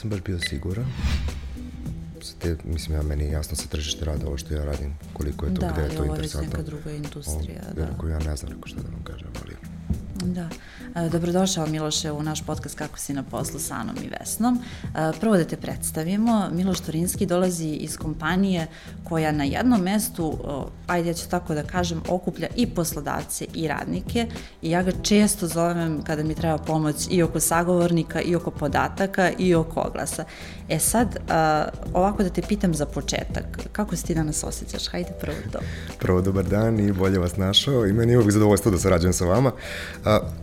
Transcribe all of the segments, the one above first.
nisam baš bio siguran. Te, mislim, ja, meni je jasno sa tržište rada ovo što ja radim, koliko je to, da, gde je to interesantno. Da, i ovo je neka druga industrija, o, da. Koju ja ne znam neko šta da vam kažem, ali Da. E, dobrodošao Miloše u naš podcast Kako si na poslu sa Anom i Vesnom. E, prvo da te predstavimo, Miloš Turinski dolazi iz kompanije koja na jednom mestu, ajde ja ću tako da kažem, okuplja i poslodavce i radnike i ja ga često zovem kada mi treba pomoć i oko sagovornika i oko podataka i oko oglasa. E sad, ovako da te pitam za početak, kako se ti danas osjećaš? Hajde prvo to. Prvo dobar dan i bolje vas našao i meni je uvijek zadovoljstvo da sarađujem sa vama.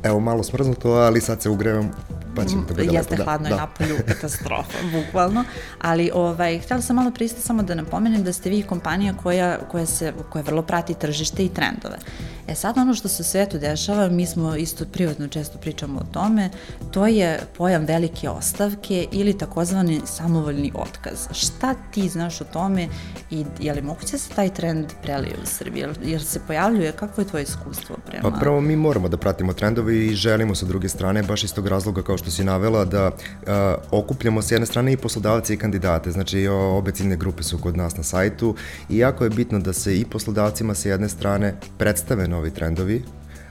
Evo, malo smrznuto, ali sad se ugrevam, pa će to biti Jeste lepo. hladno da, i da. napolju, katastrofa, bukvalno. Ali, ovaj, htjela sam malo pristati samo da napomenem da ste vi kompanija koja, koja, se, koja vrlo prati tržište i trendove. E sad ono što se u svetu dešava, mi smo isto privatno često pričamo o tome, to je pojam velike ostavke ili takozvani samovoljni otkaz. Šta ti znaš o tome i je li moguće da se taj trend prelije u Srbiji? Jer, jer se pojavljuje, kako je tvoje iskustvo prema... Pa prvo mi moramo da pratimo trendove i želimo sa druge strane, baš iz tog razloga kao što si navela, da uh, okupljamo s jedne strane i poslodavce i kandidate. Znači obe ciljne grupe su kod nas na sajtu i jako je bitno da se i poslodavcima sa jedne strane predstave novi trendovi,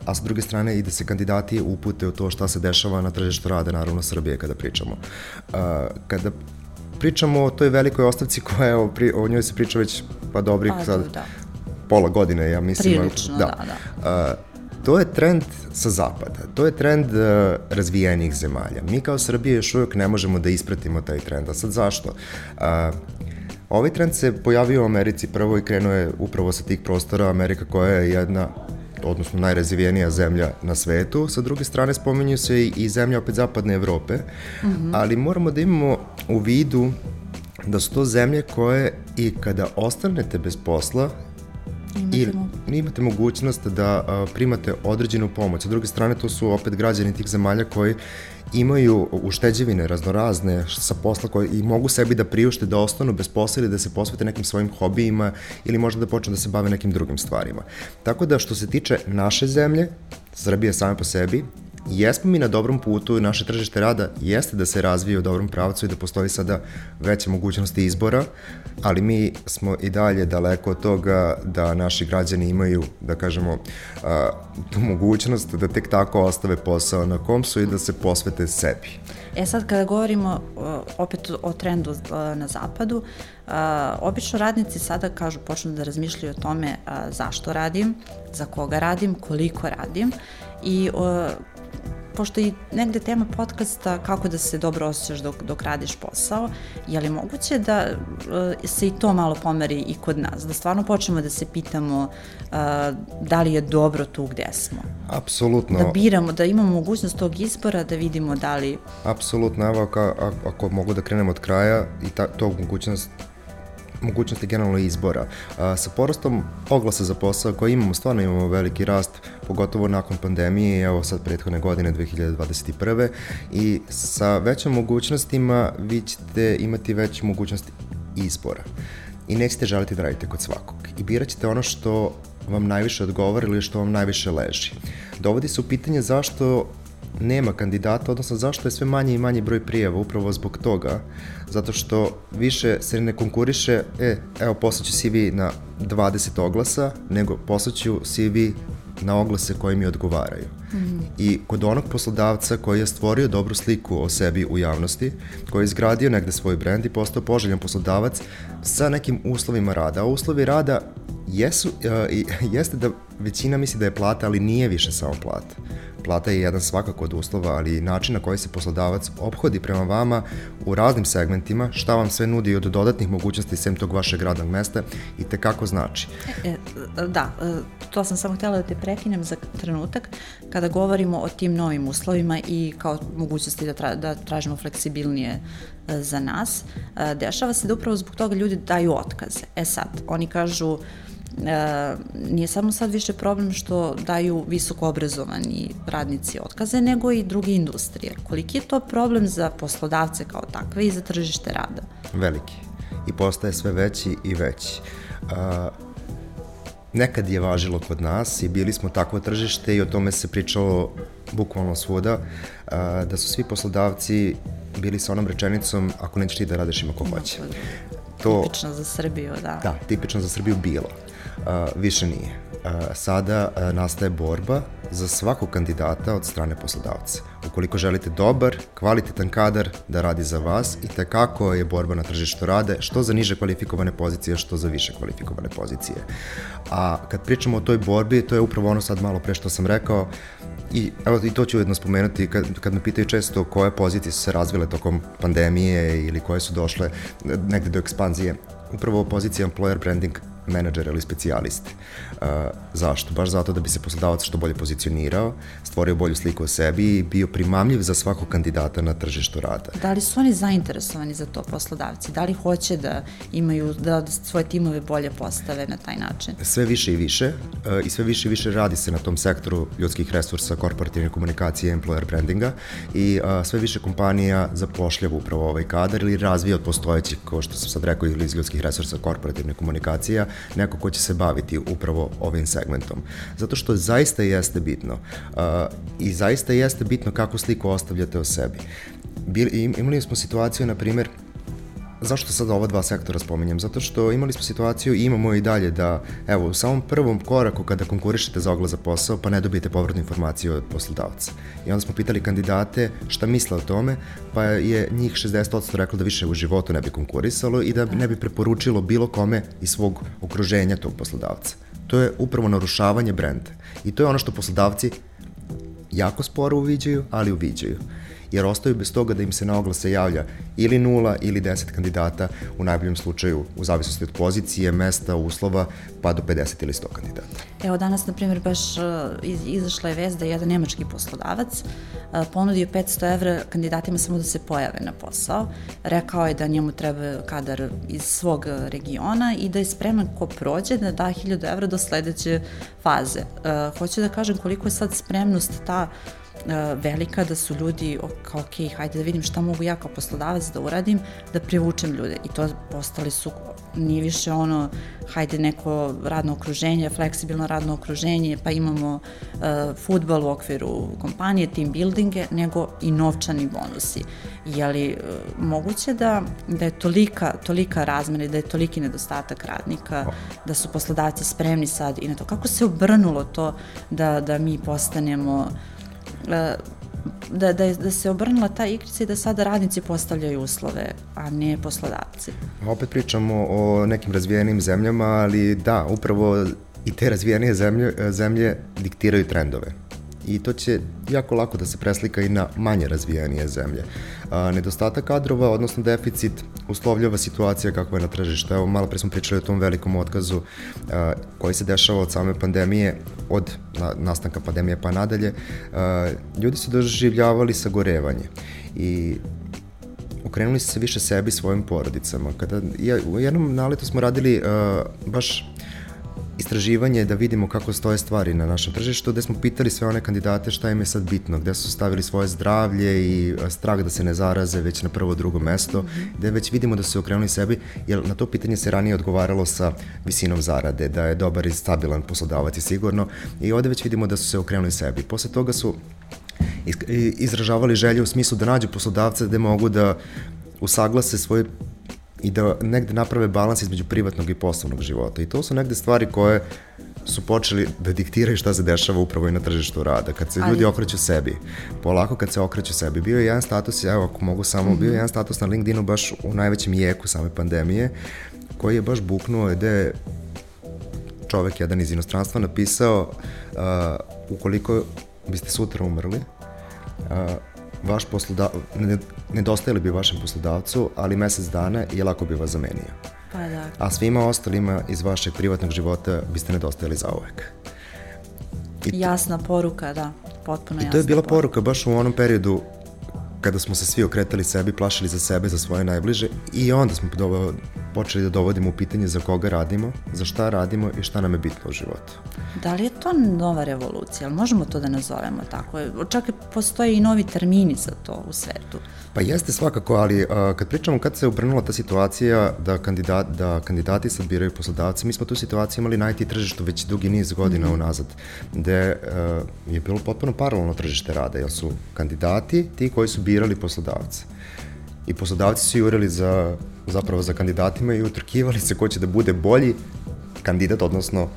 a sa druge strane i da se kandidati upute u to šta se dešava na tržištu rade, naravno Srbije kada pričamo. Uh, kada pričamo o toj velikoj ostavci koja je, o, pri, o njoj se priča već pa dobrih pa, sad, da. pola godine, ja mislim. Prilično, da. da, da. Uh, to je trend sa zapada, to je trend uh, razvijenih zemalja. Mi kao Srbije još uvijek ne možemo da ispratimo taj trend, a sad zašto? Uh, Ovaj trend se pojavio u Americi prvo i krenuo je upravo sa tih prostora Amerika koja je jedna odnosno najrazvijenija zemlja na svetu. Sa druge strane spominju se i, zemlja opet zapadne Evrope, mm -hmm. ali moramo da imamo u vidu da su to zemlje koje i kada ostanete bez posla i imate mogućnost da a, primate određenu pomoć. Sa druge strane, to su opet građani tih zemalja koji imaju ušteđevine raznorazne sa posla koji i mogu sebi da priušte da ostanu bez posla ili da se posvete nekim svojim hobijima ili možda da počnu da se bave nekim drugim stvarima. Tako da što se tiče naše zemlje, Srbije same po sebi, jesmo mi na dobrom putu, naše tržište rada jeste da se razvije u dobrom pravcu i da postoji sada veće mogućnosti izbora, ali mi smo i dalje daleko od toga da naši građani imaju, da kažemo, tu mogućnost da tek tako ostave posao na komsu i da se posvete sebi. E sad kada govorimo opet o trendu na zapadu, obično radnici sada kažu, počnu da razmišljaju o tome zašto radim, za koga radim, koliko radim i pošto i negde tema podcasta kako da se dobro osjećaš dok, dok radiš posao, je li moguće da uh, se i to malo pomeri i kod nas, da stvarno počnemo da se pitamo uh, da li je dobro tu gde smo? Apsolutno. Da biramo, da imamo mogućnost tog izbora, da vidimo da li... Apsolutno, evo ako, ako mogu da krenem od kraja i ta, tog mogućnost mogućnosti generalno izbora. Sa porastom oglasa za posao koji imamo, stvarno imamo veliki rast, pogotovo nakon pandemije, evo sad prethodne godine 2021. I sa većim mogućnostima vi ćete imati veću mogućnost izbora. I nećete želiti da radite kod svakog. I birat ćete ono što vam najviše odgovara ili što vam najviše leži. Dovodi se u pitanje zašto nema kandidata, odnosno zašto je sve manje i manje broj prijava, upravo zbog toga, zato što više se ne konkuriše, e, evo poslaću CV na 20 oglasa, nego poslaću CV na oglase koji mi odgovaraju. Mm -hmm. I kod onog poslodavca koji je stvorio dobru sliku o sebi u javnosti, koji je izgradio negde svoj brend i postao poželjan poslodavac sa nekim uslovima rada. A uslovi rada jesu, uh, jeste da većina misli da je plata, ali nije više samo plata plata je jedan svakako od uslova, ali i način na koji se poslodavac obhodi prema vama u raznim segmentima, šta vam sve nudi od dodatnih mogućnosti sem tog vašeg radnog mesta i te kako znači. E, e da, e, to sam samo htjela da te prekinem za trenutak kada govorimo o tim novim uslovima i kao mogućnosti da, tra, da tražimo fleksibilnije e, za nas. Dešava se da upravo zbog toga ljudi daju otkaze. E sad, oni kažu e, nije samo sad više problem što daju visoko obrazovani radnici otkaze, nego i druge industrije. Koliki je to problem za poslodavce kao takve i za tržište rada? Veliki. I postaje sve veći i veći. A, nekad je važilo kod nas i bili smo takvo tržište i o tome se pričalo bukvalno svuda, a, da su svi poslodavci bili sa onom rečenicom ako nećeš ti da radiš ima ko hoće. To, tipično za Srbiju, da. Da, tipično za Srbiju bilo. Više nije. Sada nastaje borba za svakog kandidata od strane poslodavca. Ukoliko želite dobar, kvalitetan kadar da radi za vas i tekako je borba na tržištu rade, što za niže kvalifikovane pozicije, što za više kvalifikovane pozicije. A kad pričamo o toj borbi, to je upravo ono sad malo pre što sam rekao, I, evo, i to ću ujedno spomenuti, kad, kad me pitaju često koje pozicije su se razvile tokom pandemije ili koje su došle negde do ekspanzije, upravo pozicija employer branding menadžer ili specijaliste. Uh, zašto? Baš zato da bi se poslodavac što bolje pozicionirao, stvorio bolju sliku o sebi i bio primamljiv za svakog kandidata na tržištu rada. Da li su oni zainteresovani za to poslodavci? Da li hoće da imaju, da svoje timove bolje postave na taj način? Sve više i više uh, i sve više i više radi se na tom sektoru ljudskih resursa, korporativne komunikacije, employer brandinga i uh, sve više kompanija zapošljava upravo ovaj kadar ili razvija od postojećih, kao što sam sad rekao, ili iz ljudskih resursa korporativne komunikacija, neko ko će se baviti upravo ovim segmentom. Zato što zaista jeste bitno uh, i zaista jeste bitno kako sliku ostavljate o sebi. Bili, imali smo situaciju, na primjer, Zašto sad ova dva sektora spominjem? Zato što imali smo situaciju i imamo i dalje da, evo, u samom prvom koraku kada konkurišete za oglas za posao, pa ne dobijete povratnu informaciju od poslodavca. I onda smo pitali kandidate šta misle o tome, pa je njih 60% reklo da više u životu ne bi konkurisalo i da ne bi preporučilo bilo kome iz svog okruženja tog poslodavca. To je upravo narušavanje brenda. I to je ono što poslodavci jako sporo uviđaju, ali uviđaju jer ostaju bez toga da im se na oglase javlja ili nula ili 10 kandidata, u najboljem slučaju u zavisnosti od pozicije, mesta, uslova, pa do 50 ili 100 kandidata. Evo danas, na primjer, baš uh, izašla je vez da je jedan nemački poslodavac uh, ponudio 500 evra kandidatima samo da se pojave na posao. Rekao je da njemu treba kadar iz svog regiona i da je spreman ko prođe da da 1000 evra do sledeće faze. Uh, hoću da kažem koliko je sad spremnost ta E, velika da su ljudi kao ok, hajde da vidim šta mogu ja kao poslodavac da uradim, da privučem ljude i to postali su nije više ono hajde neko radno okruženje, fleksibilno radno okruženje, pa imamo uh, futbal u okviru kompanije, team buildinge, nego i novčani bonusi. Je li uh, moguće da, da je tolika, tolika razmena da je toliki nedostatak radnika, da su poslodavci spremni sad i na to? Kako se obrnulo to da, da mi postanemo E, da, da, da se obrnula ta igrica i da sada radnici postavljaju uslove, a ne poslodavci. Opet pričamo o nekim razvijenim zemljama, ali da, upravo i te razvijenije zemlje, zemlje diktiraju trendove i to će jako lako da se preslika i na manje razvijenije zemlje. A, nedostatak kadrova, odnosno deficit, uslovljava situacija kakva je na tržištu. Evo, malo pre smo pričali o tom velikom otkazu a, koji se dešava od same pandemije, od na, nastanka pandemije pa nadalje. A, ljudi su doživljavali sagorevanje i okrenuli su se više sebi svojim porodicama. Kada, ja, u jednom naletu smo radili uh, baš istraživanje da vidimo kako stoje stvari na našem tržištu, gde smo pitali sve one kandidate šta im je sad bitno, gde su stavili svoje zdravlje i strah da se ne zaraze već na prvo drugo mesto, mm -hmm. gde već vidimo da su okrenuli sebi, jer na to pitanje se ranije odgovaralo sa visinom zarade, da je dobar i stabilan poslodavac i sigurno, i ovde već vidimo da su se okrenuli sebi. Posle toga su izražavali želju u smislu da nađu poslodavca gde mogu da usaglase svoje i da negde naprave balans između privatnog i poslovnog života. I to su negde stvari koje su počeli da diktiraju šta se dešava upravo i na tržištu rada. Kad se ljudi okreću sebi, polako kad se okreću sebi. Bio je jedan status, evo ako mogu samo, mm -hmm. bio je jedan status na LinkedInu baš u najvećem jeku same pandemije, koji je baš buknuo gde je čovek jedan iz inostranstva napisao uh, ukoliko biste sutra umrli, uh, vaš poslodav, nedostajali bi vašem poslodavcu, ali mesec dana i lako bi vas zamenio. Pa da. A svima ostalima iz vašeg privatnog života biste nedostajali za uvek. I jasna poruka, da, potpuno jasna I to je bila poruka. poruka baš u onom periodu kada smo se svi okretali sebi, plašili za sebe, za svoje najbliže i onda smo do, počeli da dovodimo u pitanje za koga radimo, za šta radimo i šta nam je bitno u životu. Da li je to nova revolucija, možemo to da nazovemo tako? Čak postoje i novi termini za to u svetu. Pa jeste svakako, ali a, kad pričamo kad se obrnula ta situacija da, kandidat, da kandidati sad biraju poslodavce, mi smo tu situaciju imali na IT tržištu već dugi niz godina mm -hmm. unazad, gde a, je bilo potpuno paralelno tržište rada, jer su kandidati ti koji su birali poslodavce. I poslodavci su jurili za, zapravo za kandidatima i utrkivali se ko će da bude bolji kandidat, odnosno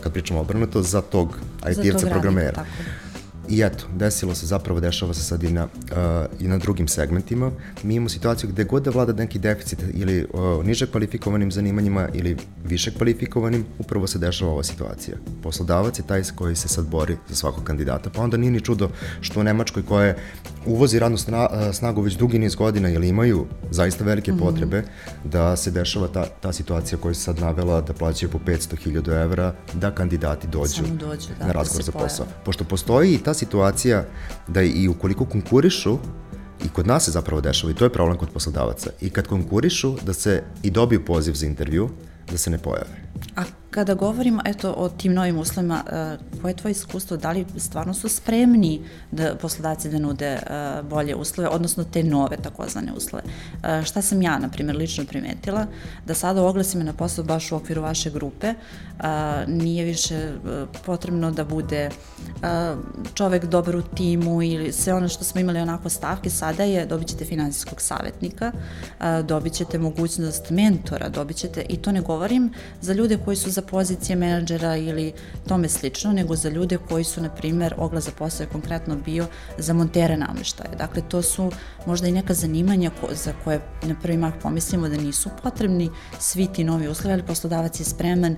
kad pričamo obrnuto, za tog IT-evca programera. Tako. I eto, desilo se zapravo, dešava se sad i na, uh, i na drugim segmentima. Mi imamo situaciju gde god da vlada neki deficit ili uh, niže kvalifikovanim zanimanjima ili više kvalifikovanim, upravo se dešava ova situacija. Poslodavac je taj koji se sad bori za svakog kandidata, pa onda nije ni čudo što u Nemačkoj koja je uvozi radnu snagu već dugi niz godina ili imaju zaista velike mm -hmm. potrebe da se dešava ta, ta situacija koju se sad navela da plaćaju po 500.000 evra da kandidati dođu, dođu da, na da razgovor da za posao. Pošto postoji i ta situacija da i ukoliko konkurišu i kod nas se zapravo dešava i to je problem kod poslodavaca i kad konkurišu da se i dobiju poziv za intervju da se ne pojave. A kada govorimo eto, o tim novim uslovima, uh, koje je tvoje iskustvo, da li stvarno su spremni da poslodavci da nude uh, bolje uslove, odnosno te nove takozvane uslove? Uh, šta sam ja, na primjer, lično primetila, da sada oglasi me na posao baš u okviru vaše grupe, nije više potrebno da bude čovek dobar u timu ili sve ono što smo imali onako stavke, sada je dobit ćete finansijskog savjetnika, dobit ćete mogućnost mentora, dobit ćete, i to ne govorim za ljude koji su za pozicije menadžera ili tome slično, nego za ljude koji su, na primer, oglas za posao je konkretno bio za montere nameštaja. Dakle, to su možda i neka zanimanja ko, za koje na prvi mah pomislimo da nisu potrebni svi ti novi uslovi, ali poslodavac je spreman,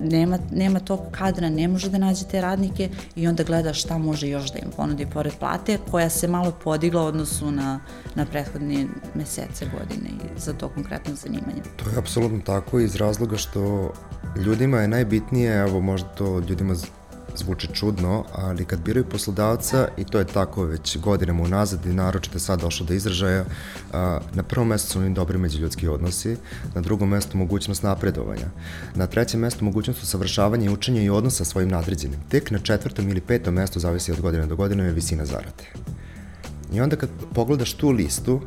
nema, nema tog kadra, ne može da nađe te radnike i onda gleda šta može još da im ponudi pored plate, koja se malo podigla u odnosu na, na prethodne mesece, godine i za to konkretno zanimanje. To je apsolutno tako iz razloga što ljudima je najbitnije, evo možda to ljudima zvuči čudno, ali kad biraju poslodavca, i to je tako već godinama unazad i naročito sad došlo do izražaja, na prvom mestu su oni dobri međuljudski odnosi, na drugom mestu mogućnost napredovanja, na trećem mestu mogućnost usavršavanja i učenja i odnosa sa svojim nadređenim. Tek na četvrtom ili petom mestu, zavisi od godine do godine, je visina zarade. I onda kad pogledaš tu listu,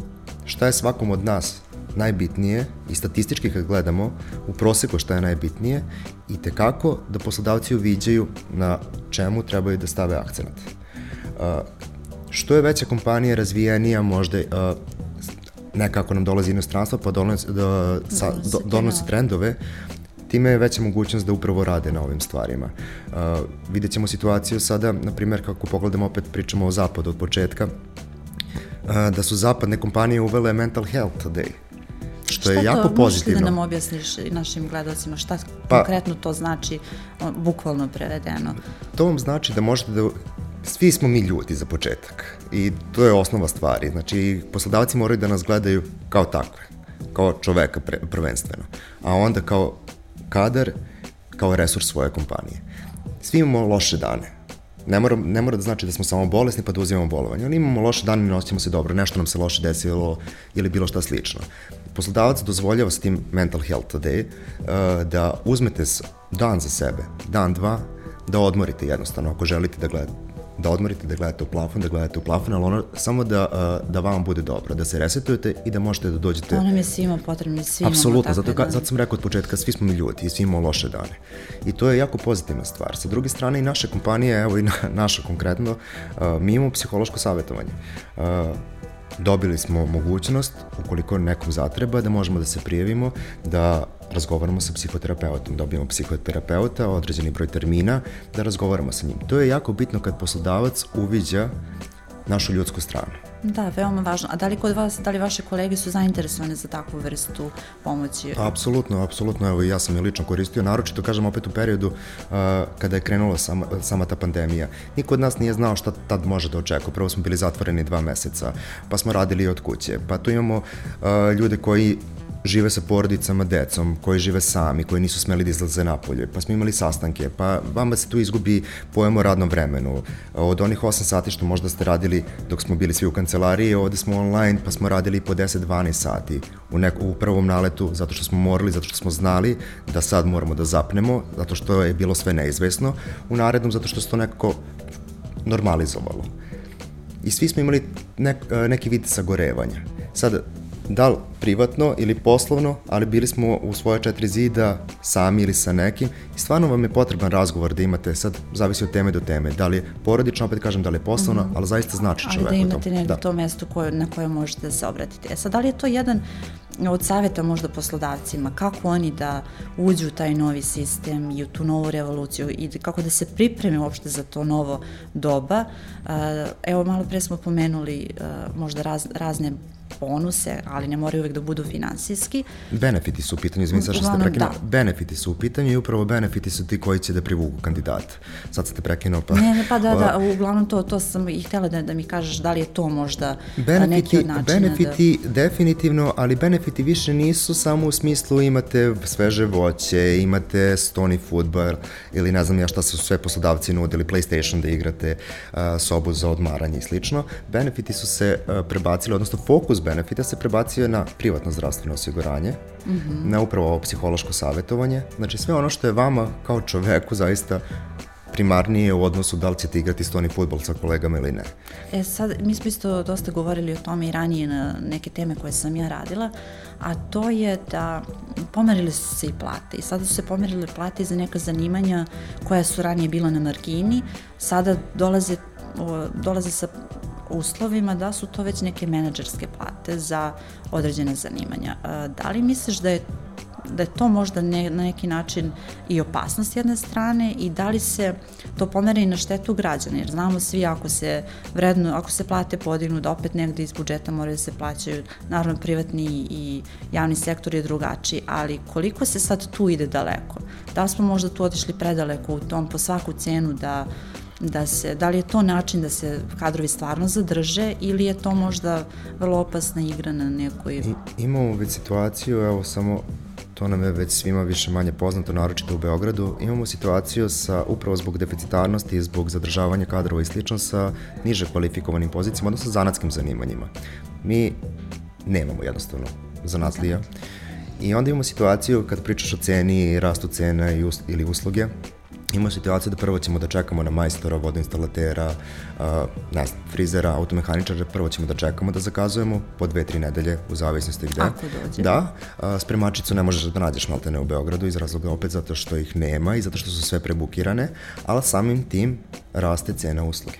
šta je svakom od nas najbitnije i statistički kad gledamo u proseku šta je najbitnije i tekako da poslodavci uviđaju na čemu trebaju da stave akcenat. Uh, što je veća kompanija razvijenija možda uh, nekako nam dolazi inostranstvo pa donosi, da, sa, do, donosi trendove, time je veća mogućnost da upravo rade na ovim stvarima. Uh, vidjet ćemo situaciju sada, na primjer, kako pogledamo, opet pričamo o zapadu od početka, uh, da su zapadne kompanije uvele mental health day što je jako pozitivno. Šta to, da nam objasniš našim gledalcima, šta pa, konkretno to znači, bukvalno prevedeno? To vam znači da možete da svi smo mi ljudi za početak i to je osnova stvari. Znači, poslodavci moraju da nas gledaju kao takve, kao čoveka pre, prvenstveno, a onda kao kadar, kao resurs svoje kompanije. Svi imamo loše dane, Ne mora, ne mora da znači da smo samo bolesni pa da uzimamo bolovanje. Ali imamo loše dane i ne osjećamo se dobro, nešto nam se loše desilo ili bilo šta slično. Poslodavac dozvoljava s tim mental health day uh, da uzmete dan za sebe, dan, dva, da odmorite jednostavno ako želite da gledate da odmorite, da gledate u plafon, da gledate u plafon, ali ono samo da, uh, da vam bude dobro, da se resetujete i da možete da dođete... To nam je svima potrebno, svima. Apsolutno, zato, da... zato sam rekao od početka, svi smo mi ljudi i svi imamo loše dane. I to je jako pozitivna stvar. Sa druge strane i naše kompanije, evo i na, naša konkretno, uh, mi imamo psihološko savjetovanje. Dobili smo mogućnost, ukoliko nekom zatreba, da možemo da se prijavimo, da razgovaramo sa psihoterapeutom, dobijemo psihoterapeuta, određeni broj termina, da razgovaramo sa njim. To je jako bitno kad poslodavac uviđa našu ljudsku stranu. Da, veoma važno. A da li kod vas, da li vaše kolege su zainteresovane za takvu vrstu pomoći? Apsolutno, apsolutno. Evo, ja sam je lično koristio, naročito, kažem, opet u periodu uh, kada je krenula sama, sama ta pandemija. Niko od nas nije znao šta tad može da očekuje. Prvo smo bili zatvoreni dva meseca, pa smo radili od kuće. Pa tu imamo uh, ljude koji žive sa porodicama, decom, koji žive sami, koji nisu smeli da izlaze napolje, pa smo imali sastanke, pa vama se tu izgubi pojemo o radnom vremenu. Od onih 8 sati što možda ste radili dok smo bili svi u kancelariji, ovde smo online, pa smo radili po 10-12 sati u, neko, u prvom naletu, zato što smo morali, zato što smo znali da sad moramo da zapnemo, zato što je bilo sve neizvesno, u narednom zato što se to nekako normalizovalo. I svi smo imali nek, neki vid sagorevanja. Sad, da li privatno ili poslovno, ali bili smo u svoje četiri zida sami ili sa nekim i stvarno vam je potreban razgovor da imate, sad zavisi od teme do teme, da li je porodično, opet kažem da li je poslovno, mm -hmm. ali zaista znači čoveku to. Ali da imate negde da. to mesto koje, na koje možete da se obratite. E sad, da li je to jedan od saveta možda poslodavcima, kako oni da uđu u taj novi sistem i u tu novu revoluciju i kako da se pripreme uopšte za to novo doba. Evo, malo pre smo pomenuli možda raz, razne bonuse, ali ne moraju uvek da budu finansijski. Benefiti su u pitanju, izvini sa što ste prekinuo. Da. Benefiti su u pitanju i upravo benefiti su ti koji će da privuku kandidata. Sad ste prekinuo pa... Ne, ne, pa da, da, uglavnom to, to sam i htela da, da mi kažeš da li je to možda benefiti, neki od načina benefiti, da... definitivno, ali benefiti više nisu samo u smislu imate sveže voće, imate stoni futbol ili ne znam ja šta su sve poslodavci nudili, PlayStation da igrate, sobu za odmaranje i slično. Benefiti su se prebacili, odnosno fokus benefita se prebacio na privatno zdravstveno osiguranje, mm -hmm. na upravo ovo psihološko savjetovanje. Znači sve ono što je vama kao čoveku zaista primarnije u odnosu da li ćete igrati stoni futbol sa kolegama ili ne. E sad, mi smo isto dosta govorili o tome i ranije na neke teme koje sam ja radila, a to je da pomerili su se i plate i sada su se pomerile plate za neka zanimanja koja su ranije bila na margini, sada dolaze, dolaze sa uslovima da su to već neke menadžerske plate za određene zanimanja. Da li misliš da je da je to možda ne, na neki način i opasnost jedne strane i da li se to pomere i na štetu građana, jer znamo svi ako se vredno, ako se plate podignu da opet negde iz budžeta moraju da se plaćaju, naravno privatni i javni sektor je drugačiji, ali koliko se sad tu ide daleko? Da li smo možda tu otišli predaleko u tom po svaku cenu da da se, da li je to način da se kadrovi stvarno zadrže ili je to možda vrlo opasna igra na nekoj... I, imamo već situaciju, evo samo to nam je već svima više manje poznato, naročito u Beogradu. Imamo situaciju sa, upravo zbog deficitarnosti, zbog zadržavanja kadrova i slično, sa niže kvalifikovanim pozicijama, odnosno zanatskim zanimanjima. Mi nemamo jednostavno zanatlija. I onda imamo situaciju kad pričaš o ceni i rastu cena i us, ili usluge, imamo situaciju da prvo ćemo da čekamo na majstora, vodoinstalatera, uh, ne znam, frizera, automehaničara, prvo ćemo da čekamo da zakazujemo po dve, tri nedelje u zavisnosti gde. Ako dođe. Da, uh, spremačicu ne možeš da nađeš maltene u Beogradu iz razloga opet zato što ih nema i zato što su sve prebukirane, ali samim tim raste cena usluge.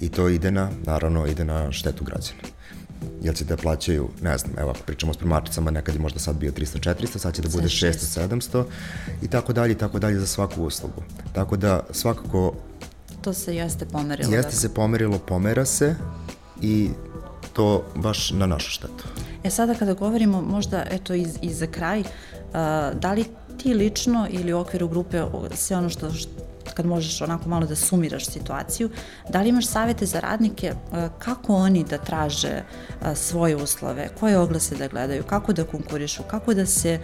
I to ide na, naravno, ide na štetu građana jel će da plaćaju, ne znam, evo ako pričamo o spremačicama, nekad je možda sad bio 300-400, sad će da bude 600-700 i tako dalje i tako dalje za svaku uslugu. Tako da svakako... To se jeste pomerilo. Jeste dakle. se pomerilo, pomera se i to baš na našu štetu. E sada kada govorimo možda eto i, i za kraj, uh, da li ti lično ili u okviru grupe sve ono što kad možeš onako malo da sumiraš situaciju, da li imaš savete za radnike e, kako oni da traže e, svoje uslove, koje oglase da gledaju, kako da konkurišu, kako da se e,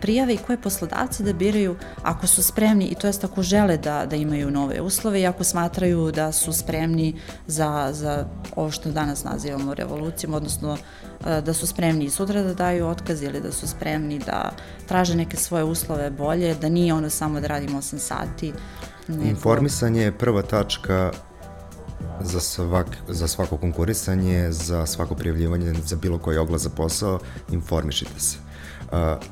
prijave i koje poslodavci da biraju ako su spremni i to jest ako žele da, da imaju nove uslove i ako smatraju da su spremni za, za ovo što danas nazivamo revolucijom, odnosno da su spremni i sutra da daju otkaz ili da su spremni da traže neke svoje uslove bolje, da nije ono samo da radimo 8 sati, Neko... Informisanje je prva tačka za, svak, za svako konkurisanje, za svako prijavljivanje, za bilo koji oglas za posao, informišite se.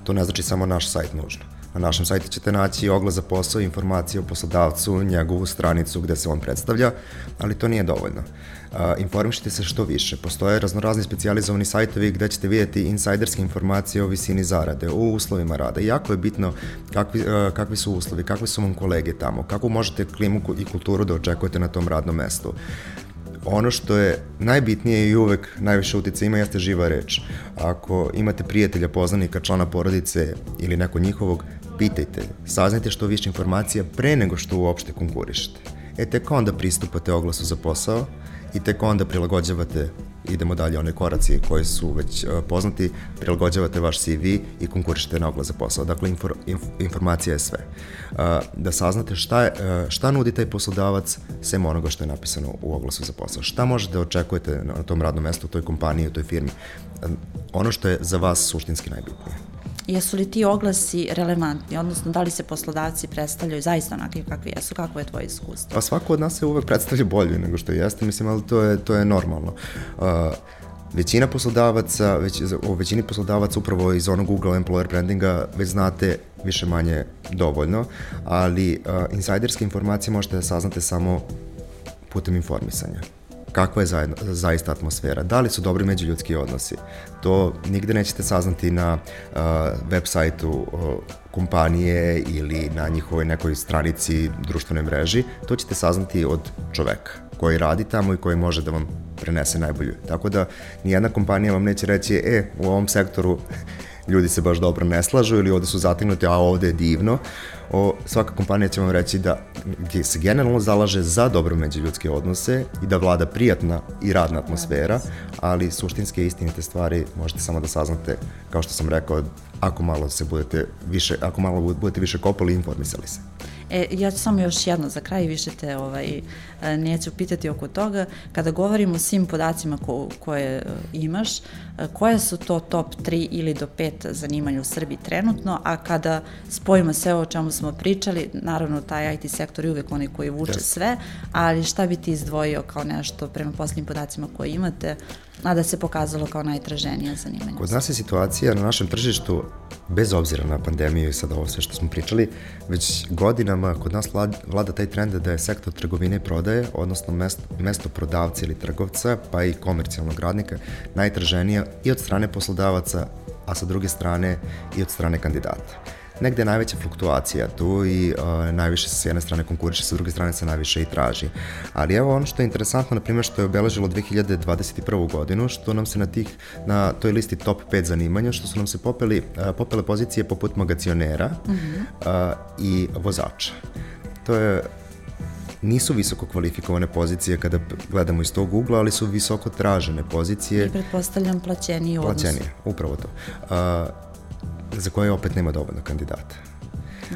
To ne znači samo naš sajt nužno. Na našem sajtu ćete naći oglas za posao, informacije o poslodavcu, njegovu stranicu gde se on predstavlja, ali to nije dovoljno. Informišite se što više. Postoje raznorazni specializovani sajtovi gde ćete vidjeti insajderske informacije o visini zarade, o uslovima rada. Jako je bitno kakvi, kakvi su uslovi, kakvi su vam kolege tamo, kako možete klimu i kulturu da očekujete na tom radnom mestu ono što je najbitnije i uvek najviše utice ima jeste živa reč. Ako imate prijatelja, poznanika, člana porodice ili neko njihovog, pitajte, saznajte što više informacija pre nego što uopšte konkurišete. E tek onda pristupate oglasu za posao i tek onda prilagođavate, idemo dalje, one koraci koji su već uh, poznati, prilagođavate vaš CV i konkurišete na oglas za posao. Dakle, infor, inf, informacija je sve. Uh, da saznate šta, je, uh, šta nudi taj poslodavac sem onoga što je napisano u oglasu za posao. Šta možete da očekujete na tom radnom mestu, u toj kompaniji, u toj firmi. Ono što je za vas suštinski najbitnije jesu li ti oglasi relevantni, odnosno da li se poslodavci predstavljaju zaista onakvi kakvi jesu, kako je tvoje iskustvo? Pa svako od nas se uvek predstavlja bolje nego što jeste, mislim, ali to je, to je normalno. Uh, većina poslodavaca, već, o većini poslodavaca upravo iz onog Google Employer brandinga već znate više manje dovoljno, ali uh, insajderske informacije možete da saznate samo putem informisanja kakva je zajedno, zaista atmosfera, da li su dobri međuljudski odnosi. To nigde nećete saznati na uh, web sajtu uh, kompanije ili na njihovoj nekoj stranici društvene mreži, to ćete saznati od čoveka koji radi tamo i koji može da vam prenese najbolju. Tako da nijedna kompanija vam neće reći, e, u ovom sektoru ljudi se baš dobro ne slažu ili ovde su zategnuti, a ovde je divno. O, svaka kompanija će vam reći da se generalno zalaže za dobro međuljudske odnose i da vlada prijatna i radna atmosfera, ali suštinske istinite stvari možete samo da saznate, kao što sam rekao, ako malo se budete više, ako malo budete više kopali i informisali se. E, ja ću samo još jedno za kraj, više te ovaj, e, neću pitati oko toga. Kada govorimo o svim podacima ko, koje e, imaš, e, koje su to top 3 ili do 5 zanimanja u Srbiji trenutno, a kada spojimo sve o čemu smo pričali, naravno taj IT sektor je uvek onaj koji vuče yes. sve, ali šta bi ti izdvojio kao nešto prema poslednjim podacima koje imate, a da se pokazalo kao najtraženija zanimanja? Kod nas je situacija na našem tržištu, bez obzira na pandemiju i sad ovo sve što smo pričali, već godinama kod nas vlada, vlada taj trend da je sektor trgovine i prodaje, odnosno mesto, mesto prodavca ili trgovca, pa i komercijalnog radnika, najtraženija i od strane poslodavaca, a sa druge strane i od strane kandidata negde je najveća fluktuacija tu i uh, najviše se s jedne strane konkuriše, sa druge strane se najviše i traži. Ali evo ono što je interesantno, na primjer, što je obeležilo 2021. godinu, što nam se na tih, na toj listi top 5 zanimanja, što su nam se popeli, uh, popele pozicije poput magacionera mm -hmm. uh, i vozača. To je nisu visoko kvalifikovane pozicije kada gledamo iz tog ugla, ali su visoko tražene pozicije. I pretpostavljam plaćeniji odnos. Plaćenije, upravo to. Uh, za koje opet nema dovoljno kandidata.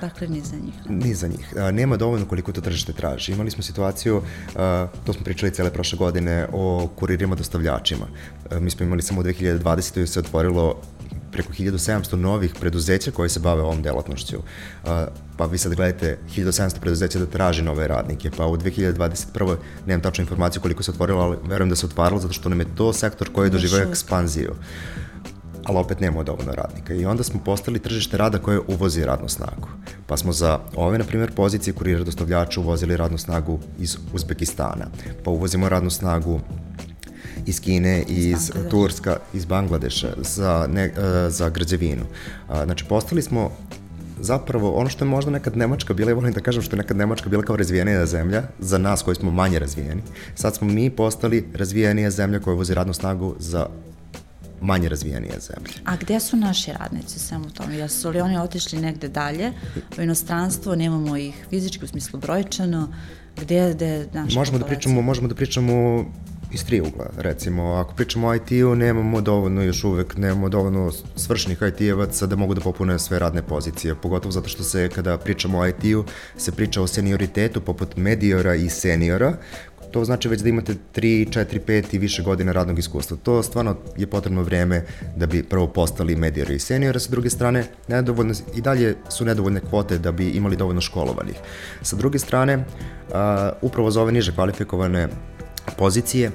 Dakle, ni za njih. Ni za njih. A, nema dovoljno koliko to tržište traži. Imali smo situaciju, a, to smo pričali cele prošle godine, o kuririma dostavljačima. A, mi smo imali samo u 2020. se otvorilo preko 1700 novih preduzeća koje se bave ovom delatnošću. Pa vi sad gledate 1700 preduzeća da traži nove radnike, pa u 2021. nemam tačnu informaciju koliko se otvorilo, ali verujem da se otvaralo zato što nam je to sektor koji je doživao ekspanziju ali opet nemamo dovoljno radnika. I onda smo postali tržište rada koje uvozi radnu snagu. Pa smo za ove, na primjer, pozicije kurira dostavljača uvozili radnu snagu iz Uzbekistana. Pa uvozimo radnu snagu iz Kine, iz, iz Turska, iz Bangladeša za, ne, uh, za građevinu. Znači, postali smo zapravo ono što je možda nekad Nemačka bila, ja volim da kažem što je nekad Nemačka bila kao razvijenija zemlja, za nas koji smo manje razvijeni, sad smo mi postali razvijenija zemlja koja vozi radnu snagu za manje razvijenije zemlje. A gde su naši radnici samo u tome? Jesu li oni otišli negde dalje u inostranstvo, nemamo ih fizički u smislu brojčano, gde, gde naša možemo da pričamo, možemo da pričamo iz tri ugla, recimo, ako pričamo o IT-u, nemamo dovoljno još uvek, nemamo dovoljno svršenih IT-evaca da mogu da popune sve radne pozicije, pogotovo zato što se, kada pričamo o IT-u, se priča o senioritetu poput mediora i seniora, to znači već da imate 3, 4, 5 i više godina radnog iskustva. To stvarno je potrebno vreme da bi prvo postali medijari i seniori, sa druge strane nedovoljno, i dalje su nedovoljne kvote da bi imali dovoljno školovanih. Sa druge strane, uh, upravo za ove niže kvalifikovane pozicije,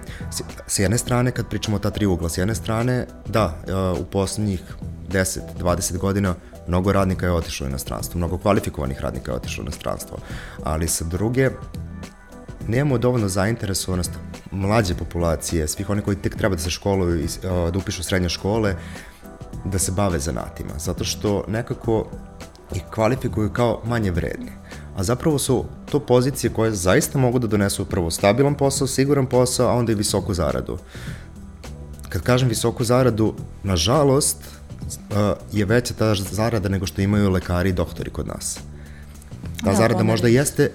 s jedne strane, kad pričamo o ta tri ugla, s jedne strane, da, u poslednjih 10, 20 godina mnogo radnika je otišlo u inostranstvo, mnogo kvalifikovanih radnika je otišlo u inostranstvo, ali sa druge, nemamo dovoljno zainteresovanost mlađe populacije, svih oni koji tek treba da se školuju i da upišu srednje škole, da se bave zanatima, zato što nekako ih kvalifikuju kao manje vredni. A zapravo su to pozicije koje zaista mogu da donesu prvo stabilan posao, siguran posao, a onda i visoku zaradu. Kad kažem visoku zaradu, nažalost, je veća ta zarada nego što imaju lekari i doktori kod nas. Ta da, zarada možda jeste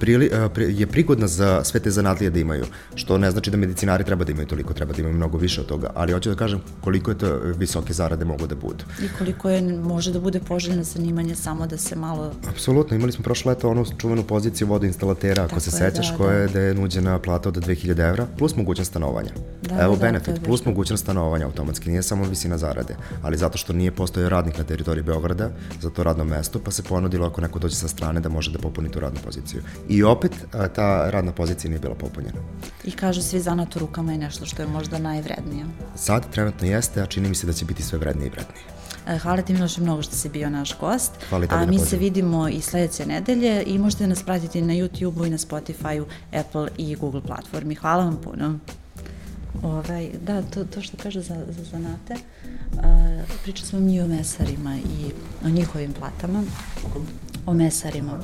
prili, je prigodna za sve te zanatlije da imaju, što ne znači da medicinari treba da imaju toliko, treba da imaju mnogo više od toga, ali hoću da kažem koliko je to visoke zarade mogu da budu. I koliko je, može da bude poželjno zanimanje samo da se malo... Apsolutno, imali smo prošle leto onu čuvenu poziciju vodoinstalatera, ako Tako se je, sećaš, da, koja je da. da je nuđena plata od 2000 evra, plus mogućnost stanovanja. Da, Evo da, benefit, plus mogućnost stanovanja automatski, nije samo visina zarade, ali zato što nije postojao radnik na teritoriji Beograda za to radno mesto, pa se ponudilo ako neko dođe sa strane da može da popuni tu radnu poziciju i opet a, ta radna pozicija nije bila popunjena. I kažu svi zanat u rukama je nešto što je možda najvrednije. Sad trenutno jeste, a čini mi se da će biti sve vrednije i vrednije. E, hvala ti Miloše mnogo što si bio naš gost. Hvala tebi A mi se vidimo i sledeće nedelje i možete nas pratiti na YouTube-u i na Spotify-u, Apple i Google platformi. Hvala vam puno. Ovaj, da, to, to što kaže za, za zanate, a, pričali smo mi o mesarima i o njihovim platama, o mesarima.